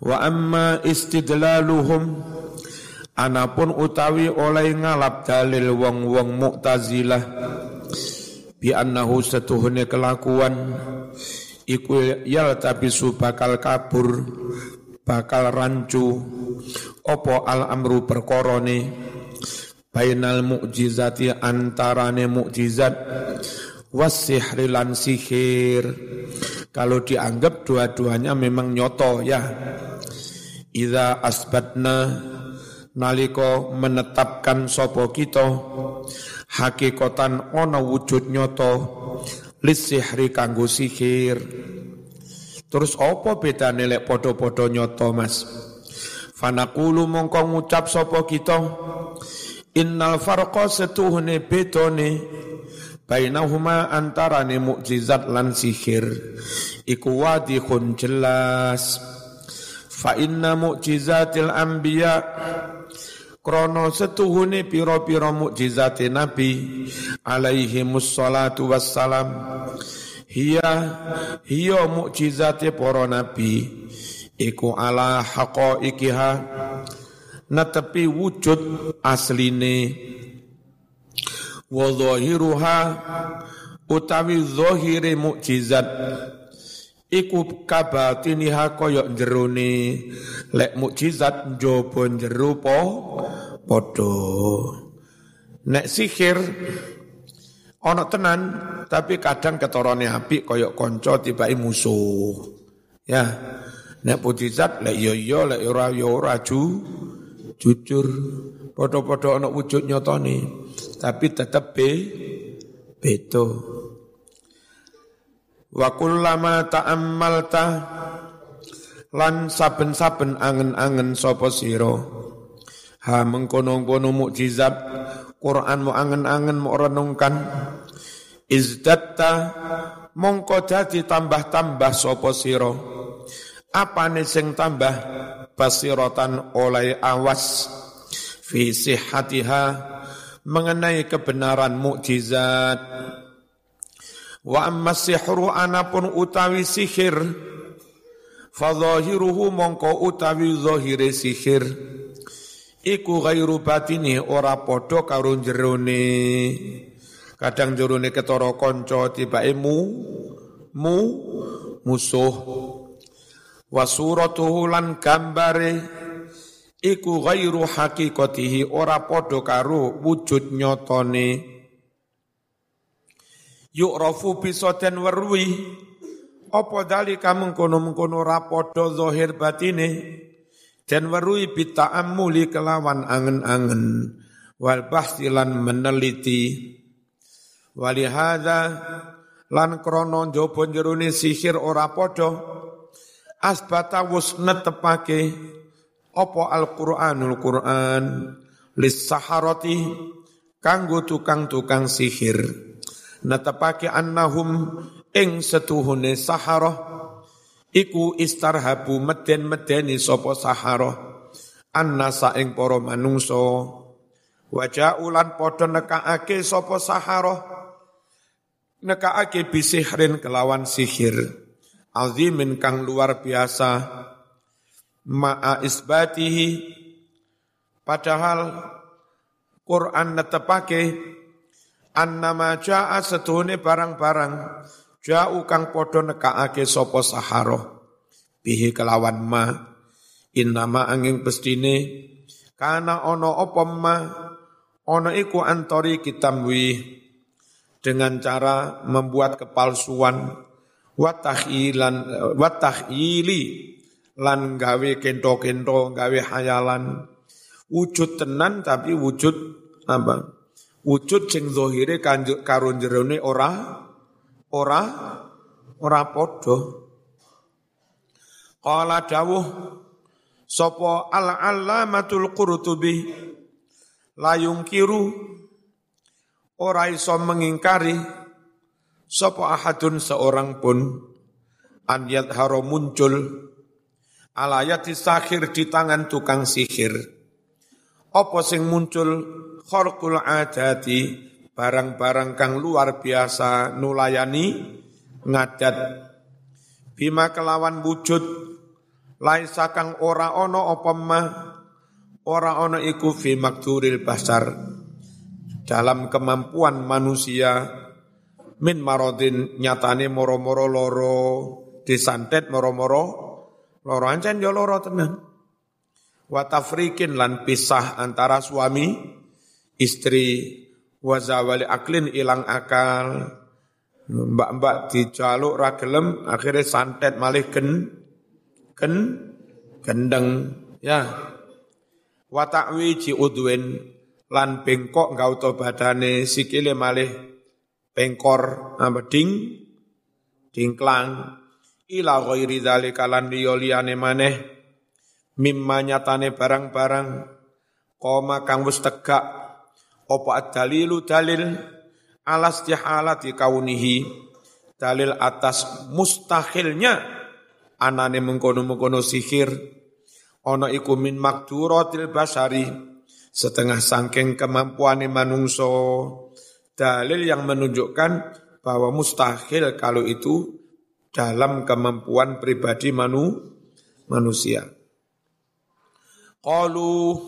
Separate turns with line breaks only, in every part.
Wa amma istidlaluhum anapun utawi oleh ngalap dalil wong-wong Mu'tazilah bi annahu setuhune kelakuan iku yal tapi bakal kabur bakal rancu opo al amru perkorone bainal mukjizati antarane mukjizat wasihri lan sihir kalau dianggap dua-duanya memang nyoto ya. Iza asbatna naliko menetapkan sopo kita hakikatan ono wujud nyoto lisihri kanggo sihir. Terus opo beda nelek podo-podo nyoto mas? Fanakulu mongko ngucap sopo kita innal farqa setuhne betone bainahuma antarane mukjizat lan sihir. Iku wadihun jelas. Fa inna mukjizatil anbiya krono setuhune piro-piro mukjizate nabi alaihi musallatu wassalam. Hiya hiya mukjizate para nabi. Iku ala haqaiqiha netepi wujud asline wa zahiruha utawi zahire mukjizat. Iku kabatiniha kaya jerone lek mukjizat njaba jero po padha. Nek sihir ana tenan tapi kadang ketorone apik kaya kanca tibake musuh. Ya nek mukjizat lek yo yo lek ora yo ora ju jujur. Padha-padha ana wujud nyatane tapi tetap be beto. Wa kullama ta'ammalta lan saben-saben angen-angen sapa sira. Ha mengkono-kono mukjizat Quran mu angen-angen mu renungkan. Izdatta mongko dadi tambah-tambah sapa sira. Apane sing tambah? Basiratan oleh awas. Fi sihhatiha mengenai kebenaran mukjizat. Wa amma sihru anapun utawi sihir fadhahiruhu mongko utawi zahire sihir. Iku ghairu batini ora padha karo jerone kadang jerone ketara kanca tibake mu mu musuh. Wa suratuhu lan gambare iku ghairu hakikatihi ora padha karo wujud nyatane. Yu'rafu bisa den weruhi. Apa dalika mengkono-mengkono ora padha zahir batine? Den weruhi bita'ammuli kelawan angen-angen. Wal bahsi lan meneliti. Walihada lan krono jaba jerone sihir ora padha asbata wus netepake apa Al-Qur'anul Qur'an? Lis saharati kanggo tukang-tukang sihir. Netepake annahum ing setuhune saharah. Iku istarhabu meden-medeni sapa saharah. Annasa ing para manungsa. Wajaulan padha nekaake sapa saharah. Nekaake bisihrin kelawan sihir. Azimin kang luar biasa ma'a isbatihi. Padahal Quran netepake annama jaa setuhune barang-barang ja'u kang padha nekaake sapa sahara bihi kelawan ma. Innama angin pestine kana ono apa ma? Ono iku antori kitamwi dengan cara membuat kepalsuan watahyilan watahyili lan gawe kento-kento, gawe hayalan. Wujud tenan tapi wujud apa? Wujud sing zahire karo jerone ora ora ora padha. Qala dawuh sapa al-allamatul qurtubi la yungkiru ora iso mengingkari sapa ahadun seorang pun an yadharo muncul alayati sakhir di tangan tukang sihir. Apa sing muncul? Kharqul adati barang-barang kang luar biasa nulayani ngadat. Bima kelawan wujud laisa kang ora ono apa mah ora ono iku fi makturil basar. Dalam kemampuan manusia min marodin nyatane moro-moro loro disantet moro-moro loro ancen yo loro tenan. Wa tafrikin lan pisah antara suami istri wa zawali aklin ilang akal. Mbak-mbak dijaluk ra gelem akhirnya santet malih gen gen gendeng ya. Wa ta'wiji udwin lan bengkok gauto badane sikile malih bengkor apa ding dingklang ila ghairi dzalika lan liyane maneh. Mimma nyatane barang-barang. Koma kang wis tegak. Apa dalilu dalil? Alas tihalati kaunihi. Dalil atas mustahilnya. Anane mengkono-mengkono sihir. Ono iku min makturatil basari. Setengah sangking kemampuan manungso dalil yang menunjukkan bahwa mustahil kalau itu dalam kemampuan pribadi manu, manusia. Qalu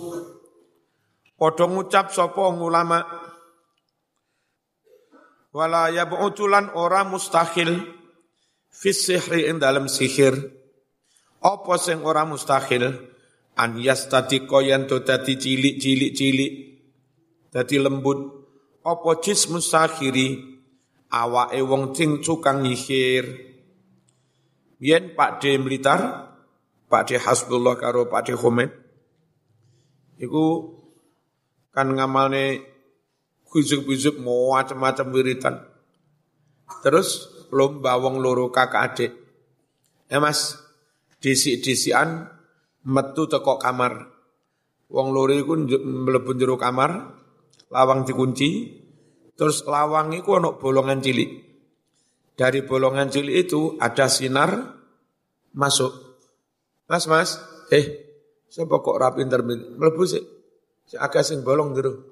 padha ngucap sapa ulama? Wala yab'utulan ora mustahil fis sihri ing dalam sihir. Apa sing ora mustahil? An yastatiqa yen dadi cilik-cilik cilik dadi lembut. Apa jismu sahiri awake wong sing cukang nyihir yen Pak D Blitar Pak D Hasbullah karo Pak D Khomet iku kan ngamalne khusyuk-khusyuk mau macam-macam wiritan. Terus lomba wong loro kakak adik. Ya mas, disi-disian metu teko kamar. Wong loro iku mlebu jero kamar, lawang dikunci, terus lawang iku ana bolongan cilik. Dari bolongan cilik itu ada sinar masuk. Mas, mas, eh, saya kok rapin termin, mlebu sih. Si agak sing bolong jero.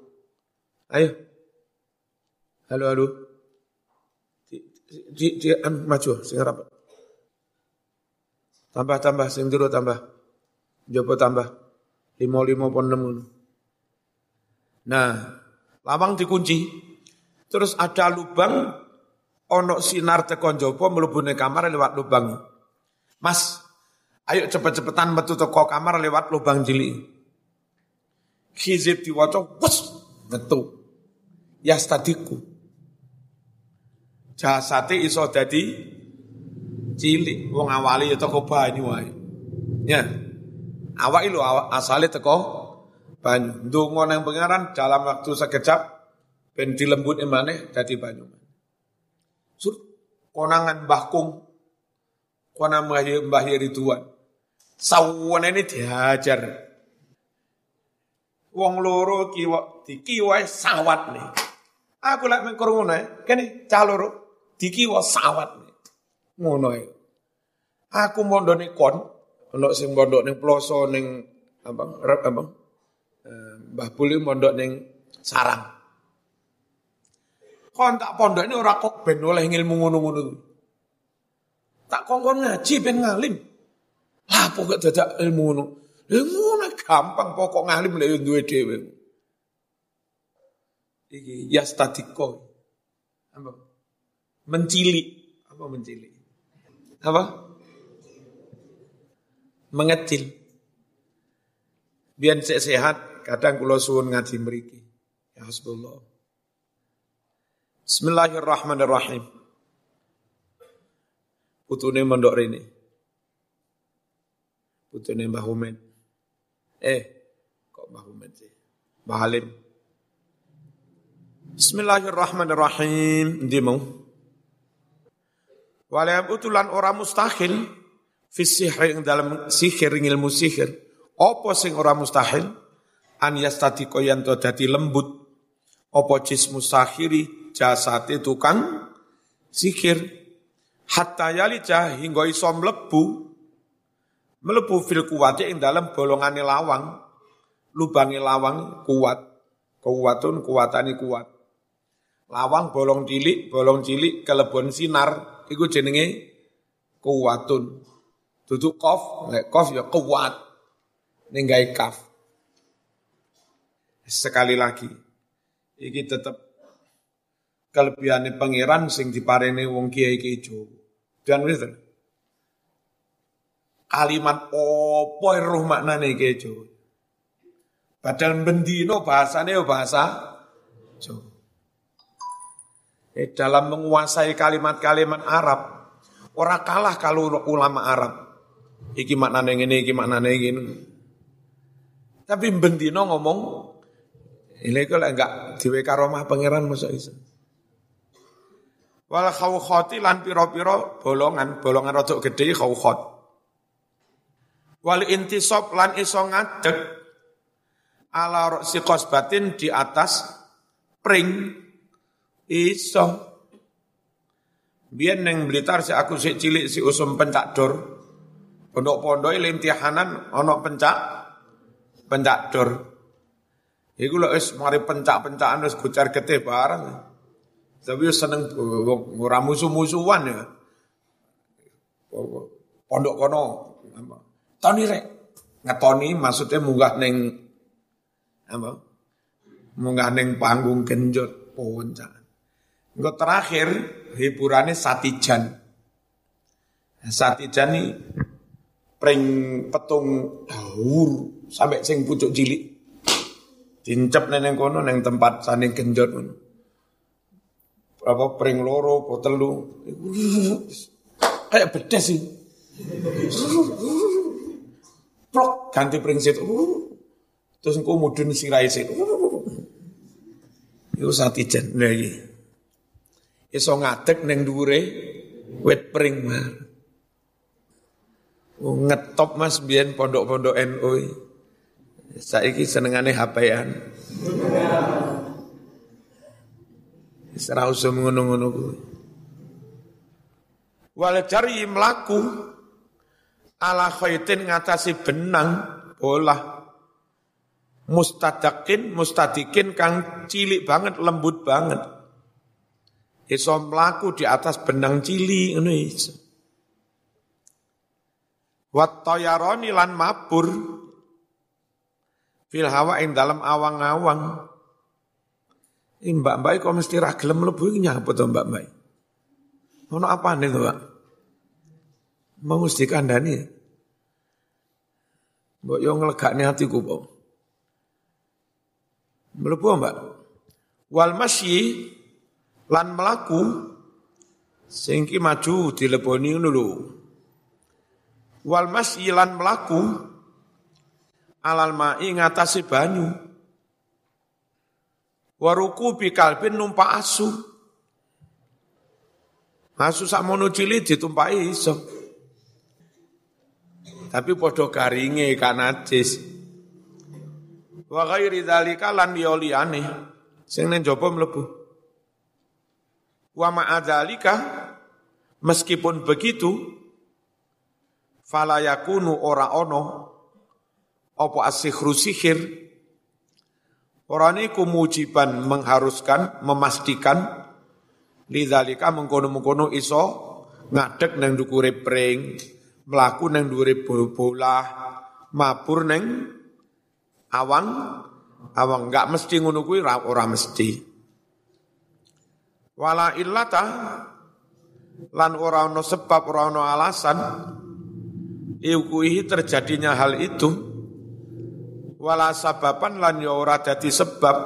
Ayo, Halo, halo. Di, di, di an, maju, sing rapat. Tambah, tambah, sing dulu tambah. Jopo tambah. Lima, lima, pon enam. Nah, lawang dikunci. Terus ada lubang, ono sinar tekon jopo melubuni kamar lewat lubang. Mas, ayo cepet-cepetan metu teko kamar lewat lubang jili. Hizib diwaca, wus, metu. Ya stadiku jasate iso dadi cilik. Wong awali ya teko banyu wae. Ya. Awak lho asale teko banyu. Ndonga nang pengaran dalam waktu sekejap ben dilembut emane dadi banyu sur konangan Mbah Kung konang Mbah Ridwan sawane ini dihajar wong loro kiwa dikiwa sawat nih aku lek mengkur ngono kene cah loro dikiwa sawat. Ngono ya. Aku mondone kon, ono sing mondok ning ploso ning apa rep apa? Eh, Mbah Buli mondok sarang. Kon tak pondok ini ora kok ben oleh ilmu ngono-ngono. Tak kongkon ngaji ben ngalim. Lah pokok dadak ilmu ngono. Ilmu gampang pokok ngalim lek duwe dhewe. Iki yastadiko. Apa? Mencilik. Apa mencilik? Apa? Mengecil. Biar sehat, kadang kulo suwun ngaji meriki. Ya Hasbullah. Bismillahirrahmanirrahim. Putune mondok rene. Putune Mbah Humen. Eh, kok Mbah Humen sih? Mbah Halim. Bismillahirrahmanirrahim. Ndi mau? Walayam utulan ora mustahil fis sihri ing dalam sihir ilmu sihir. Apa sing ora mustahil? An yastati koyan to dadi lembut. Apa jismu sahiri jasate tukang sihir. Hatta yalija hingga iso mlebu mlebu fil kuwati ing dalam bolongane lawang. Lubangi lawang kuat. Kuwatun kuwatani kuat. Lawang bolong cilik, bolong cilik kelebon sinar iku jenenge kuwatun. Duduk kof, lek kof ya kuat. Ninggai kaf. Sekali lagi, iki tetap kelebihan pangeran sing dipareni wong kiai kiai Jawa. Dan wis kalimat opo roh maknane kiai Jawa. Padahal bendino bahasane ya bahasa Jawa. Eh, dalam menguasai kalimat-kalimat Arab, orang kalah kalau ulama Arab. Iki maknane ngene, iki maknane ngene. Tapi bendino ngomong, ini kalau enggak diwe karomah pangeran masa iso. Wal khawkhati lan piro-piro bolongan, bolongan rodok gede khawkhat. Wal intisab lan iso ngadeg ala si batin di atas pring iso. Biar neng Blitar si aku si cilik si usum pencak dor. Pondok-pondok limtihanan ono pencak pencak dor. Iku lho wis mari pencak-pencakan wis gucar getih bareng. Tapi seneng ora musuh-musuhan ya. Pondok kono. Toni rek. Ngetoni maksudnya munggah neng apa? Munggah neng panggung genjot puncak. Engko terakhir hiburannya Satijan. Satijan ini pring petung daur sampai sing pucuk cilik. Dincep neneng kono neng tempat saning genjot kono apa pring loro apa telu. Kayak bedes sih plok ganti pring sit terus engko mudun sirai sit itu satijan lagi iso ngadeg neng dhuwure wet pring mah ngetop mas biyen pondok-pondok NU saiki senengane HP-an Ora usah ngono-ngono kuwi. Wal jari mlaku ala khaitin ngatasi benang bola mustadakin mustadikin kang cilik banget lembut banget. Iso mlaku di atas benang cili ngono iso. Wat tayaroni lan mabur fil hawa dalam awang-awang ini mbak-mbak kok mesti ragilem mlebu iki mbak-mbak? Ono apa nih tuh, Pak? Mau mesti kandani. Mbok yo nglegakne atiku, Pak. Mlebu, Mbak. Wal masyi lan melaku singki maju dileboni lho. Wal masyi lan melaku alal ma'i ngatasi banyu. Waruku bikalbin numpak asu. Asu sak mono cilik ditumpai iso. Tapi podo garinge kan najis. Wa ghairi dzalika lan yoliane sing ning jaba mlebu. Wa ma'adzalika meskipun begitu fala yakunu ora ono apa asikhru sihir Orang ini kumujiban mengharuskan, memastikan. Lidzalika mengkono-mengkono iso ngadek neng dukure pring, melaku neng dukure bola, mabur neng awang, awang nggak mesti ngono kuwi ora mesti. Wala illata lan ora ono sebab ora ono alasan iukuihi terjadinya hal itu wala sababan lan ya ora dadi sebab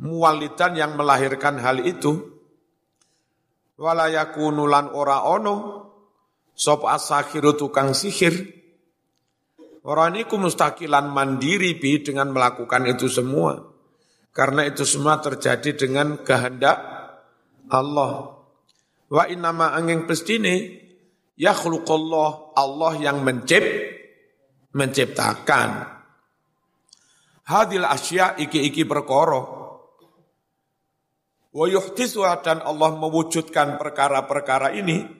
muwalidan yang melahirkan hal itu. Wala yakunu lan ora ono sop asakhiru tukang sihir. Orang niku mustaqilan mandiri bi dengan melakukan itu semua. Karena itu semua terjadi dengan kehendak Allah. Wa innama angin pestine yakhluqallah Allah yang mencipt menciptakan hadil asya iki-iki perkara. Wa dan Allah mewujudkan perkara-perkara ini.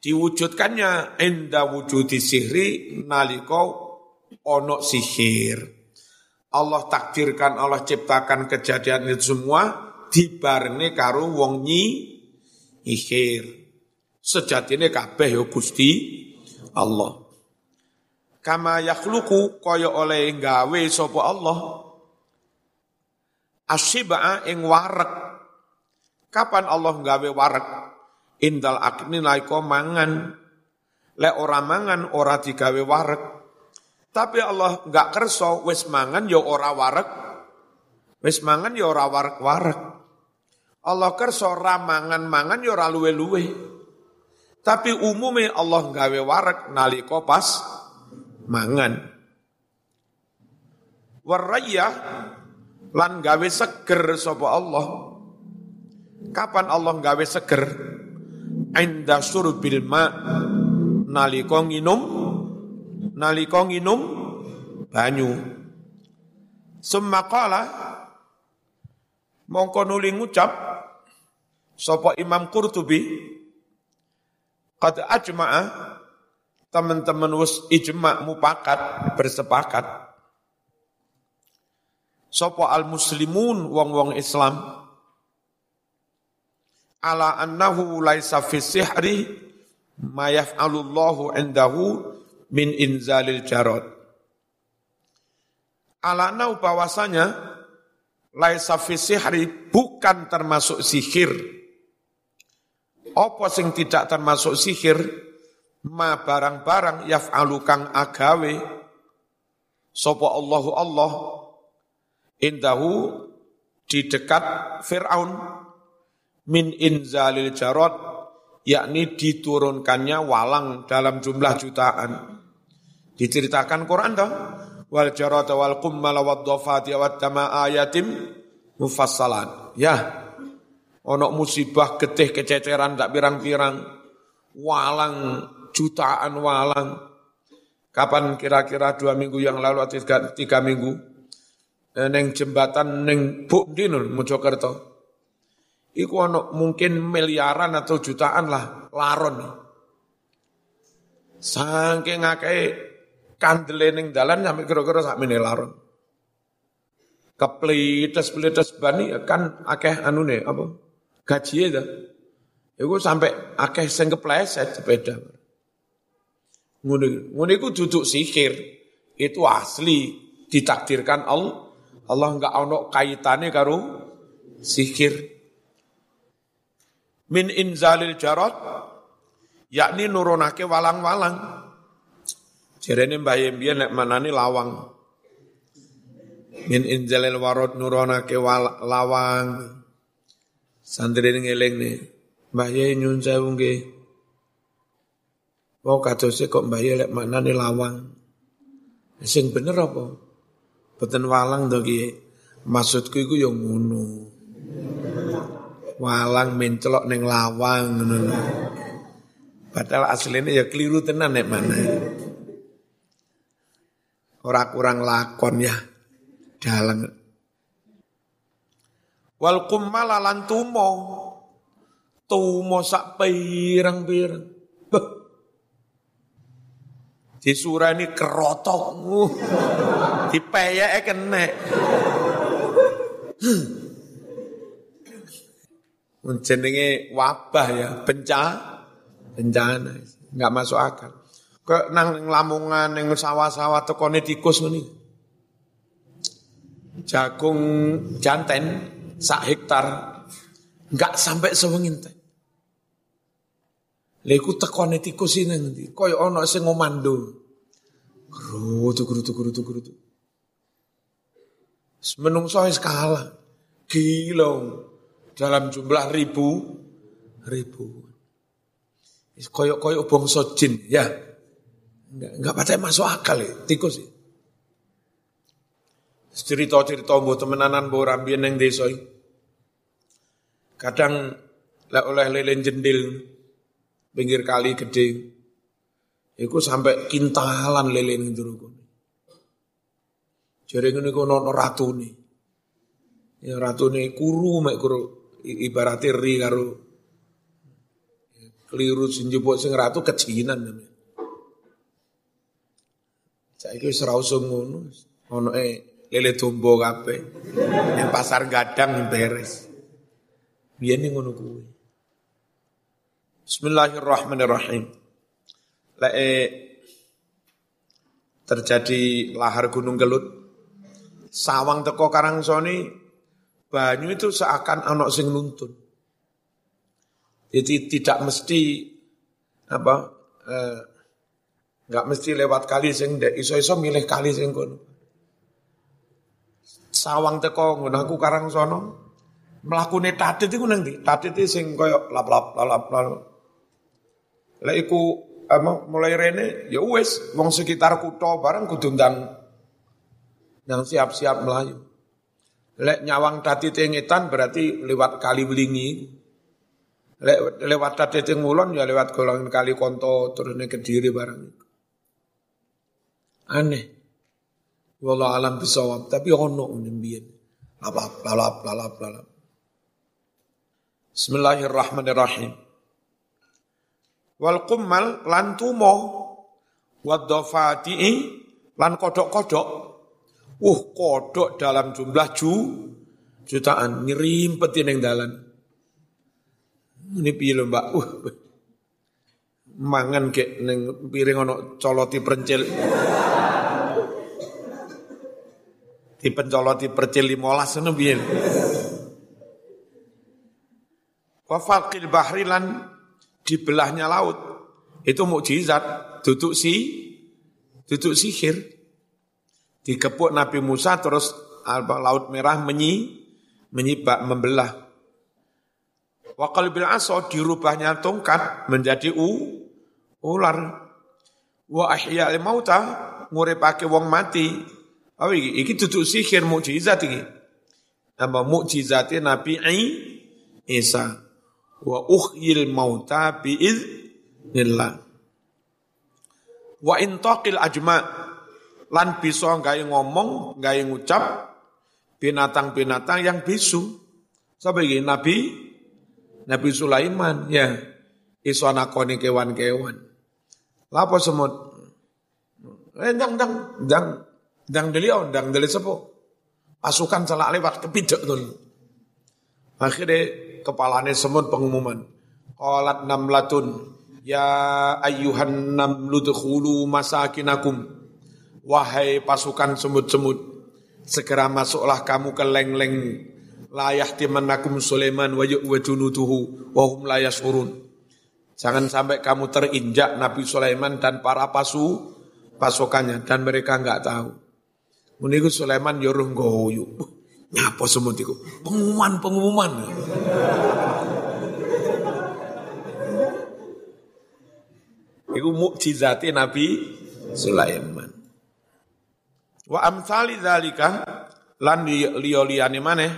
Diwujudkannya inda wujudi sihri naliko ono sihir. Allah takdirkan Allah ciptakan kejadian itu semua dibarne karo wong nyi ihir Sejatine kabeh ya Gusti Allah. Kama yakhluqu kaya oleh gawe sapa Allah. Asyiba ing warek. Kapan Allah gawe warek? Indal akni laiko mangan. Lek ora mangan ora digawe warek. Tapi Allah enggak kerso wis mangan ya ora warek. Wis mangan ya ora warek-warek. Allah kerso ramangan-mangan ya ora luwe-luwe. Tapi umumnya Allah gawe warek nalika pas mangan. Warayah lan gawe seger sapa Allah. Kapan Allah gawe seger? Inda surbil ma nalika nginum nalika nginum banyu. Summa qala mongko nuli ngucap sapa Imam Qurtubi qad ajma'a teman-teman wis ijma mupakat bersepakat. Sapa al muslimun wong-wong Islam? Ala annahu laisa fi sihri ma yaf'alullahu indahu min inzalil jarad ala nau bahwasanya laisa fi sihri bukan termasuk sihir. Apa sing tidak termasuk sihir ma barang-barang yaf'alu kang agawe. Sapa Allahu Allah. Indahu di dekat Fir'aun. Min inzalil jarot yakni diturunkannya walang dalam jumlah jutaan. Diceritakan Quran toh? Wal jarot wal qummal wad dhafati wad dama ayatim mufassalan. Ya. Ono musibah getih kececeran tak pirang-pirang. Walang jutaan walang. Kapan kira-kira dua minggu yang lalu atau tiga, tiga minggu, eh, neng jembatan neng Buk Dinul Mojokerto. Iku ono mungkin miliaran atau jutaan lah laron. Saking ngakei kandele neng dalan sampai kira-kira sak laron. Keplites-plites bani kan akeh anune apa? Gaji dah. Iku sampai akeh sing kepleset sepeda. Ngono ngono iku duduk sihir. Itu asli ditakdirkan Allah. Allah enggak ono kaitane karo sihir. Min inzalil jarot yakni nurunake walang-walang. Jerene Mbah Yembian nek manani lawang. Min inzalil warot nurunake lawang. Santri ngeling nih. Mbah Yembian nyun. Mau kadose kok mbak lek maknane lawang. Sing bener apa? Boten walang to Maksudku iku yang ngono. Walang mencelok neng lawang ngono. Padahal aslinya ya keliru tenan nek mana. Ora kurang lakon ya. Dalang. Wal kummala lan tumo. Tumo sak pirang-pirang. Beh, disurani kerotok. Dipeyek kena jenenge wabah ya bencana bencana nggak masuk akal. Ke nang lamungan nang sawah-sawah tekone tikus ini jagung janten sak hektar. Nggak sampai sewengin teh Lha iku tekone tikus ini ngendi? Kaya ana sing ngomando. Gerutu gerutu gerutu gerutu. Menungso wis kalah. Gila. Dalam jumlah ribu ribu. Koyok-koyok bangsa jin, ya. Enggak, enggak pakai masuk akal ya, tikus ya. Cerita-cerita mbok temenanan mbok rambien ning desa Kadang lek oleh lelen jendil pinggir kali gede. Iku sampai kintalan lele ning jero kono. Jare ngene kono ana ratune. Ya ratune kuru mek kuru ibarat ri karo keliru sing jebuk sing ratu kejinan namanya. Saiki wis ora usum ngono. Ono e lele dombo kabeh. Yang pasar gadang beres. Biyen ngono kuwi. Bismillahirrahmanirrahim. Lek terjadi lahar gunung gelut, sawang teko Karangsoni, banyu itu seakan anak sing nuntun. Jadi tidak mesti apa eh, nggak mesti lewat kali sing dek iso-iso milih kali sing kono. Sawang teko ngono aku karang sono mlakune tatit iku nang ndi? Tatit sing koyo lap-lap lap-lap. Lek iku mulai rene ya wis wong sekitar kutho bareng kudu ndang yang siap-siap melayu. Lek nyawang tatit ngetan berarti lewat kali belingi. Lek lewat tatit ngulon ya lewat golongan kali konto terus kediri barang itu. Aneh. Wallah alam bisawab. Tapi ono mbiyen. Lalap, lalap, lalap, lalap. Bismillahirrahmanirrahim. Wal kummal lan tumo wadhafati'i lan kodok-kodok. Uh, kodok dalam jumlah ju jutaan nyerimpet ning dalan. Ini lho, Mbak? Uh, mangan kek ning piring ono coloti perencil. Dipencoloti percil 15 ngono piye. Wa faqil bahri lan dibelahnya laut. Itu mukjizat, duduk si duduk sihir. Dikepuk Nabi Musa terus laut merah menyi menyibak membelah. Wa qalbil aso dirubahnya tongkat menjadi u ular. Wa ahya mauta nguripake wong mati. Oh iki, iki duduk sihir mukjizat iki. Nama mukjizatnya Nabi Isa. Wa ukhyil mauta biiznillah. Wa intaqil ajma lan bisa gawe ngomong, gawe ngucap binatang-binatang yang bisu. Sampai ini Nabi Nabi Sulaiman ya iso nakoni kewan-kewan. Lapo semut? Eh, dang, dang, dang, dang deliau, dang deli sepo. Pasukan salah lewat kepidek tuh. Akhirnya kepalanya semut pengumuman. Qalat namlatun, ya ayyuhan namlu dukhulu masakinakum. Wahai pasukan semut-semut, segera masuklah kamu ke leng-leng layah timanakum Sulaiman wa junuduhu wa hum la yashurun. Jangan sampai kamu terinjak Nabi Sulaiman dan para pasu pasukannya dan mereka enggak tahu. Muniku Sulaiman yoruh goyu. Nyapa semut itu? Pengumuman, pengumuman. Iku mukjizati Nabi Sulaiman. Wa amsali dzalika lan liya liyane maneh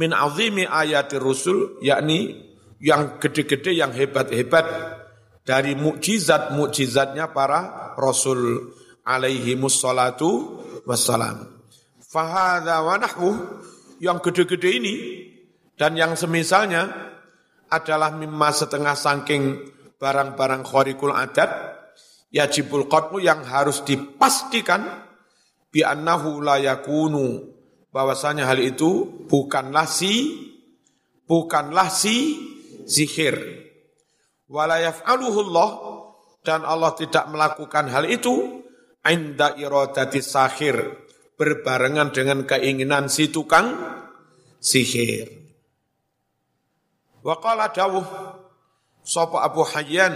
min azimi ayati rusul yakni yang gede-gede, yang hebat-hebat dari mukjizat-mukjizatnya para rasul alaihi musallatu wassalam. Fahadha wa yang gede-gede ini dan yang semisalnya adalah mimma setengah sangking barang-barang khorikul adat yajibul qatmu yang harus dipastikan bi annahu la yakunu bahwasanya hal itu bukanlah si bukanlah si zikir. Walayaf'aluhullah dan Allah tidak melakukan hal itu inda iradati sahir berbarengan dengan keinginan si tukang sihir. Wa qala dawuh sapa Abu Hayyan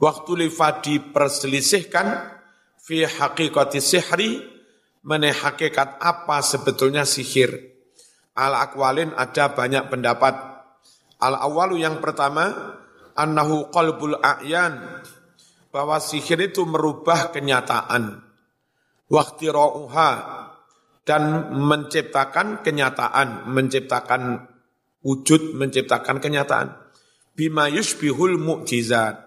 waktu lifadi perselisihkan fi haqiqati sihri meneh hakikat apa sebetulnya sihir. Al akwalin ada banyak pendapat Al awalu yang pertama, annahu qalbul a'yan, bahwa sihir itu merubah kenyataan. Waktu ro'uha, dan menciptakan kenyataan, menciptakan wujud, menciptakan kenyataan. Bima yusbihul mu'jizat.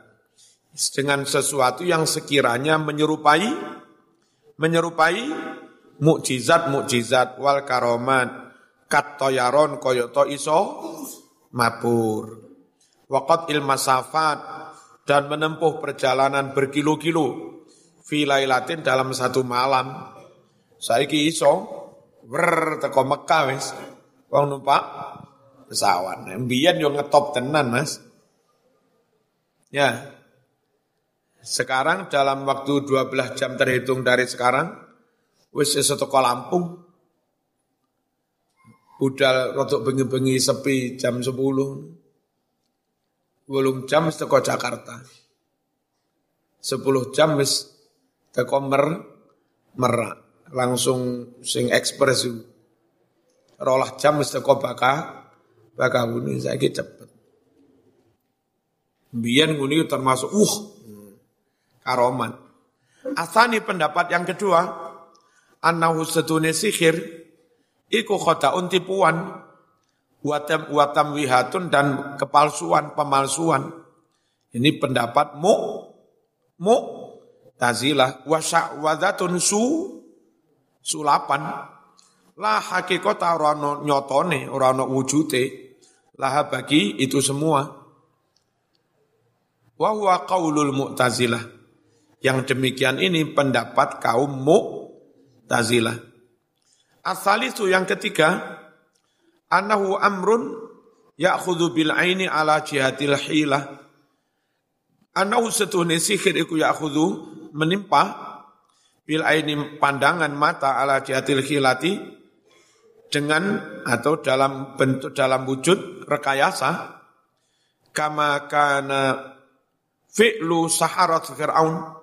Dengan sesuatu yang sekiranya menyerupai, menyerupai mukjizat-mukjizat wal karomat kat toyaron koyoto iso mabur. Waqat ilmasafat dan menempuh perjalanan berkilo-kilo filailatin dalam satu malam. Saiki iso wer teko Mekah wis. Wong numpak pesawat. Mbiyen yo ngetop tenan, Mas. Ya. Sekarang dalam waktu 12 jam terhitung dari sekarang, wis teko Lampung. Budal rotok bengi-bengi sepi jam 10. Wolung jam teko Jakarta. 10 jam wis teko Mer Merak. Langsung sing ekspres rolah jam wis teko Baka Bakahuni saiki cepet. Biyen nguni termasuk uh karoman. Asani pendapat yang kedua, annahu setune sihir iku khodaun tipuan watam watam wihatun dan kepalsuan pemalsuan. Ini pendapat mu mu tazilah wadatun su sulapan la hakikata ora nyotone ora wujute lah bagi itu semua wa huwa qaulul mu'tazilah yang demikian ini pendapat kaum Mu'tazilah. Asalisu yang ketiga, anahu amrun ya'khudhu bil aini ala jihatil hilah. Anahu setuhni sihir iku ya'khudhu menimpa bil aini pandangan mata ala jihatil hilati dengan atau dalam bentuk dalam wujud rekayasa kama kana fi'lu saharat fir'aun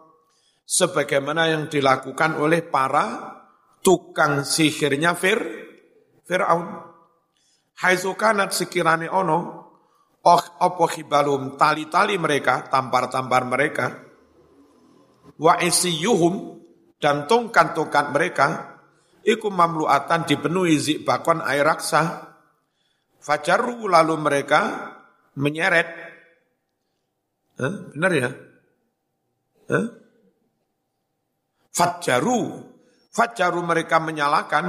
sebagaimana yang dilakukan oleh para tukang sihirnya Fir, Fir'aun. Haizukanat sekirane ono, oh opo khibalum tali-tali mereka, tampar-tampar mereka, wa isiyuhum dan tongkat-tongkat mereka, iku mamluatan dipenuhi zikbakon air raksa, fajaru lalu mereka menyeret, eh, benar ya? Eh? Fajaru, fajaru mereka menyalakan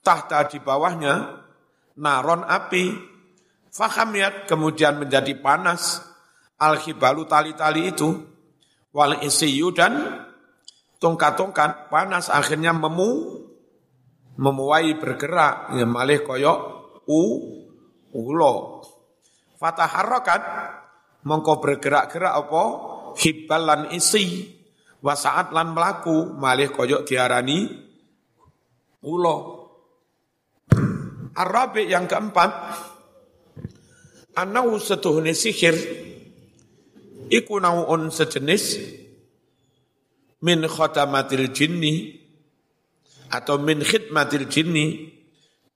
tahta di bawahnya naron api. Fahamiyat kemudian menjadi panas. Al-khibalu tali-tali itu. Wal isiyu dan tongkat-tongkat panas akhirnya memu memuai bergerak. Ya malih koyok u ulo. Fataharrokat mongko bergerak-gerak apa? Hibalan isi wasaat lan melaku malih koyok diarani ulo. Arabi yang keempat, anau setuhni sihir iku nau'un sejenis min khatamatil jinni atau min khidmatil jinni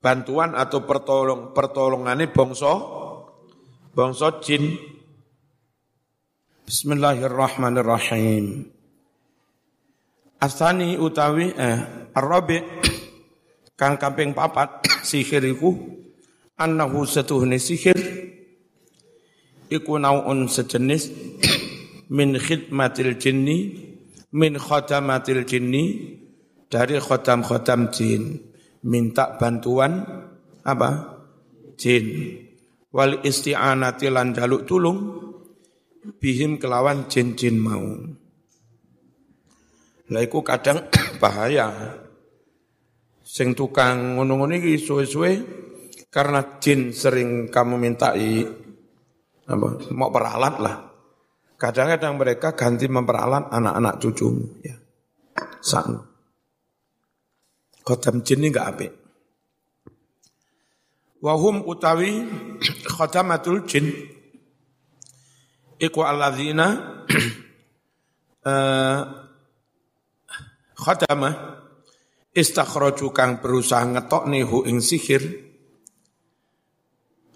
bantuan atau pertolong pertolongane bangsa bangsa jin. Bismillahirrahmanirrahim. Asani utawi eh Arabi kang kamping papat sihir iku annahu setuhne sihir iku naun sejenis min khidmatil jinni min khodamatil jinni dari khodam-khodam jin. Minta bantuan apa? Jin. Wal isti'anati lan jaluk tulung bihim kelawan jin-jin mau. Lah iku kadang bahaya. Sing tukang ngono-ngono iki suwe-suwe karena jin sering kamu mintai apa, mau peralat lah. Kadang-kadang mereka ganti memperalat anak-anak cucumu ya. Sang. Khotam jin ini enggak apik. Wahum utawi khotamatul jin iku alladzina uh, khadamah istakhraju kang berusaha ngetokne hu ing sihir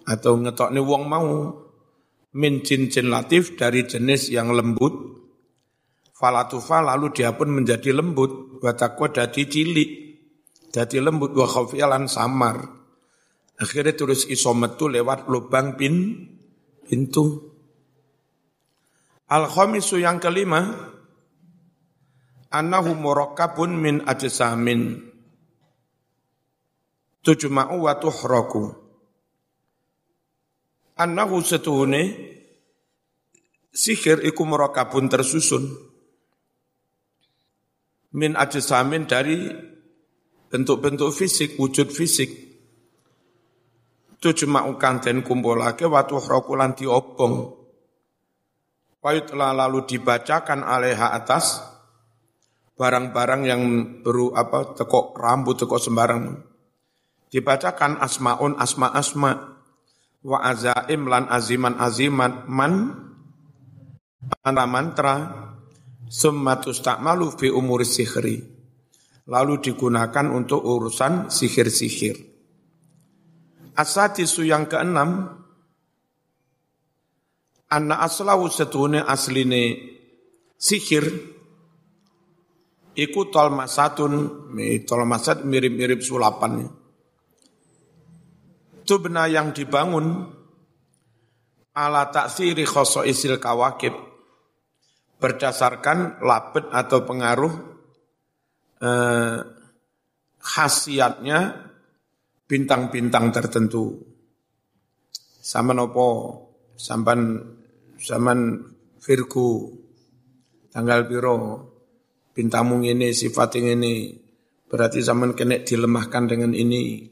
atau ngetokne wong mau min jin-jin latif dari jenis yang lembut. Falatufa lalu dia pun menjadi lembut. Watakwa dadi cilik. Dadi lembut wa khafialan samar. Akhirnya terus iso metu lewat lubang pin pintu. Al yang kelima annahu murakkabun min ajsamin. Tujma'u wa tuhraku annahu setuhune sihir iku murakkabun tersusun min ajsamin dari bentuk-bentuk fisik, wujud fisik. Tujma'u kanten kumpulake wa tuhraku lan diobong. Wayutla lalu dibacakan alaiha atas barang-barang yang beru apa tekok rambut tekok sembarang dibacakan asmaun asma asma wa azaim lan aziman aziman man mantra mantra summa tustakmalu fi umur sihri. Lalu digunakan untuk urusan sihir-sihir. Asatisu yang keenam anna aslahu setune asline sihir iku tolmasatun tolmasat mirip-mirip sulapan tubna yang dibangun ala taksiri isil kawakib berdasarkan labet atau pengaruh eh, khasiatnya bintang-bintang tertentu. Sama nopo, sampan zaman Virgo, tanggal piro, bintangmu ini, sifatnya ini, berarti zaman kena dilemahkan dengan ini,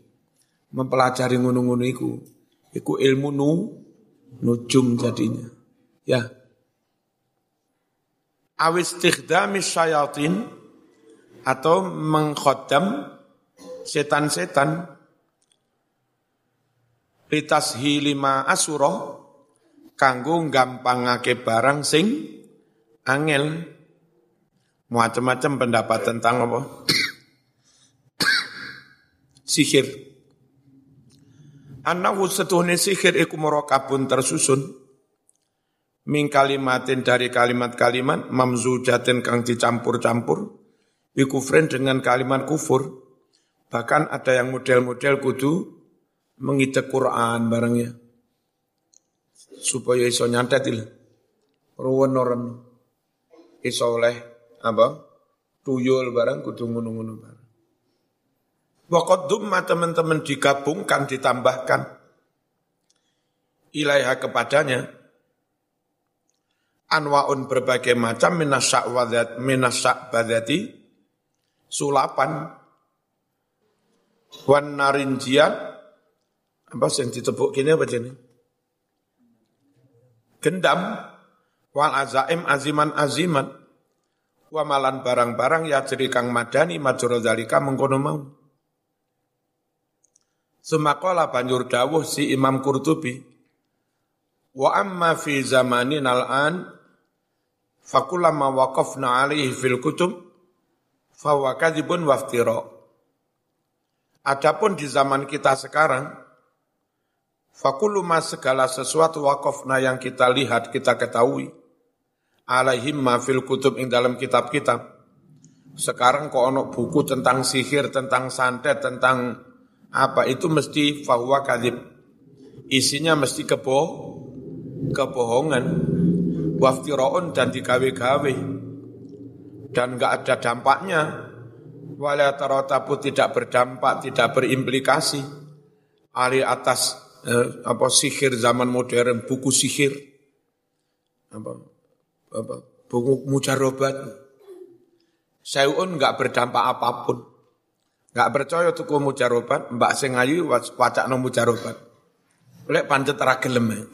mempelajari ngunung-ngunung iku, iku ilmu nu, nujum jadinya. Ya. Awis tikhdamis syayatin, atau mengkhodam setan-setan. Litas hilima asuro kanggo gampangake barang sing angel. Macam-macam pendapat tentang apa? Sihir Anahu setuhne sihir iku merokabun tersusun. Min kalimatin dari kalimat-kalimat Mamzujatin kang dicampur-campur Bikufren dengan kalimat kufur. Bahkan ada yang model-model kudu Mengidek Quran barangnya supaya iso nyantet il ruwen iso oleh apa? Tuyul barang kudu ngono-ngono barang Wakot dumma teman-teman digabungkan, ditambahkan ilaiha kepadanya. Anwaun berbagai macam minasak wadat minasak badati sulapan wan narinjian apa yang ditebuk kini apa jenis gendam wal azaim aziman aziman. Wa malan barang-barang ya jadi kang madani majur dalika mengkono mau Semakola banjur dawuh si Imam Qurtubi wa amma fi zamanin al-an fakulama waqafna alaihi fil kutub fahuwa kadhibun waftira Adapun di zaman kita sekarang Fakuluma segala sesuatu wakofna yang kita lihat, kita ketahui. Alaihim ma fil kutub ing dalam kitab-kitab. Sekarang kok ono buku tentang sihir, tentang santet, tentang apa itu mesti fahuwa kadib. Isinya mesti kebo, kebohongan. Waftiroon dan digawe-gawe. Dan enggak ada dampaknya. Wala tidak berdampak, tidak berimplikasi. Ali atas eh, apa sihir zaman modern, buku sihir, apa, apa buku mujarobat. Sayun nggak berdampak apa pun. Nggak percaya tuku mujarobat, mbak sing ayu wacak no mujarobat. Lek pancet ra gelem.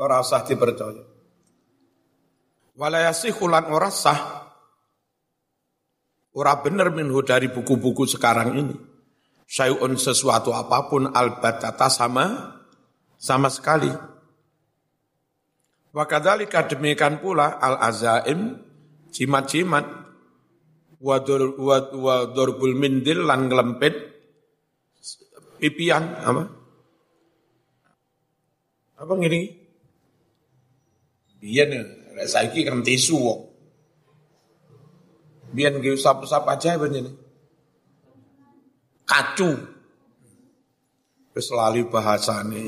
Ora usah dipercaya. Walayasi kulan ora sah. Ora bener minhu dari buku-buku sekarang ini syai'un sesuatu apa pun albatata sama sama sekali. Wa kadzalika demikian pula al azaim jimat-jimat wa durbul mindil lan nglempit pipian apa? Apa ngene? Biyen saiki kan tisu wong. Biyen ge usap-usap aja bener kacu. Wis lali bahasane.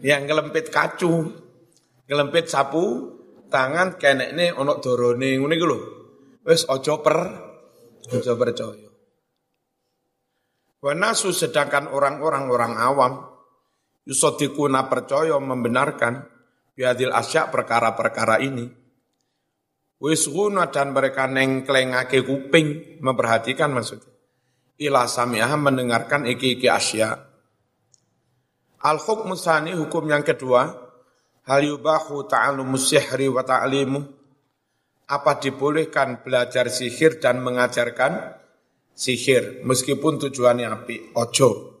Yang ngelempit kacu, ngelempit sapu, tangan kenekne ana dorone ngene iku lho. Wis aja per aja percaya. Wanasu sedangkan orang-orang orang awam yusodikuna percaya membenarkan biadil asyak perkara-perkara ini Wis dan mereka nengklengake kuping, memperhatikan maksudnya. Ila sami'ah mendengarkan iki-iki asya. Al hukmu sani hukum yang kedua, hal yubahu ta'alumus sihri wa ta'limu. Apa dibolehkan belajar sihir dan mengajarkan sihir meskipun tujuannya api? Ojo.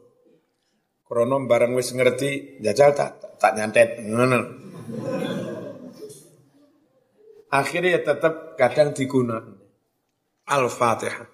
Kronom bareng wis ngerti jajal tak tak nyantet. Akhirnya tetap kadang digunakan. Al-Fatihah.